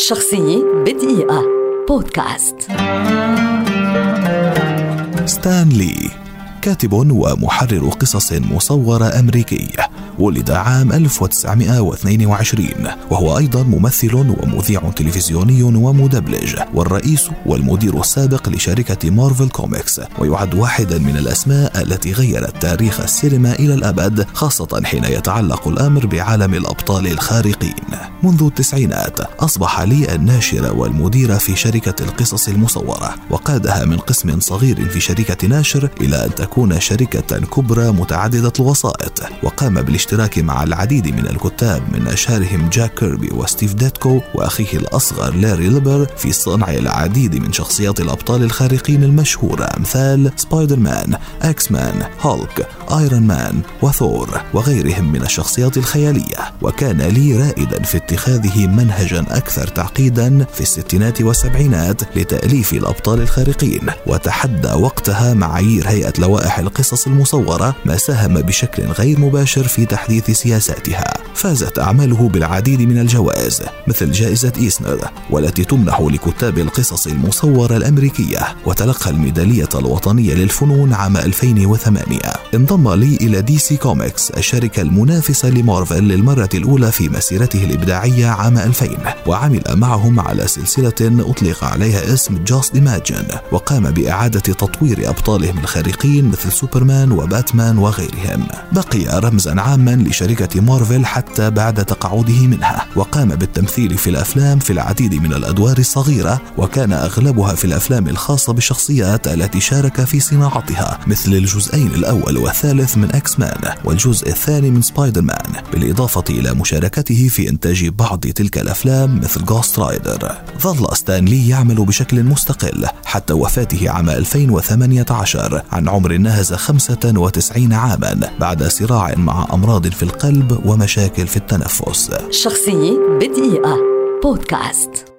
شخصية بدقيقة. بودكاست. ستان لي كاتب ومحرر قصص مصورة أمريكي ولد عام 1922 وهو أيضا ممثل ومذيع تلفزيوني ومدبلج والرئيس والمدير السابق لشركة Marvel Comics ويعد واحدا من الأسماء التي غيرت تاريخ السينما إلى الأبد خاصة حين يتعلق الأمر بعالم الأبطال الخارقين. منذ التسعينات أصبح لي الناشر والمدير في شركة القصص المصورة وقادها من قسم صغير في شركة ناشر إلى أن تكون شركة كبرى متعددة الوسائط وقام بالاشتراك مع العديد من الكتاب من أشهرهم جاك كيربي وستيف ديتكو وأخيه الأصغر لاري ليبر في صنع العديد من شخصيات الأبطال الخارقين المشهورة أمثال Spider-Man، X-Men، Hulk، Iron Man و Thor وغيرهم من الشخصيات الخيالية. وكان لي رائدا في اتخاذه منهجا أكثر تعقيدا في الستينات والسبعينات لتأليف الأبطال الخارقين وتحدى وقتها معايير هيئة لوائح القصص المصورة ما ساهم بشكل غير مباشر في تحديث سياساتها. فازت أعماله بالعديد من الجوائز مثل جائزة Eisner والتي تمنح لكتاب القصص المصورة الأمريكية وتلقى الميدالية الوطنية للفنون عام 2008 انضم لي إلى DC Comics الشركة المنافسة لمارفل للمرة الأولى في مسيرته الإبداعية عام 2000 وعمل معهم على سلسلة أطلق عليها اسم Just Imagine وقام بإعادة تطوير أبطالهم الخارقين مثل سوبرمان وباتمان وغيرهم. بقي رمزا عاما لشركة مارفل حتى بعد تقاعده منها وقام بالتمثيل في الأفلام في العديد من الأدوار الصغيرة وكان أغلبها في الأفلام الخاصة بالشخصيات التي شارك في صناعتها مثل الجزئين الأول والثالث من X-Men والجزء الثاني من سبايدر مان بالإضافة إلى مشاركته في إنتاج بعض تلك الأفلام مثل Ghost Rider ظل ستانلي يعمل بشكل مستقل حتى وفاته عام 2018 عن عمر ناهز 95 عاما بعد صراع مع أمراض في القلب ومشاكل في التنفس. شخصية بدقيقة. بودكاست.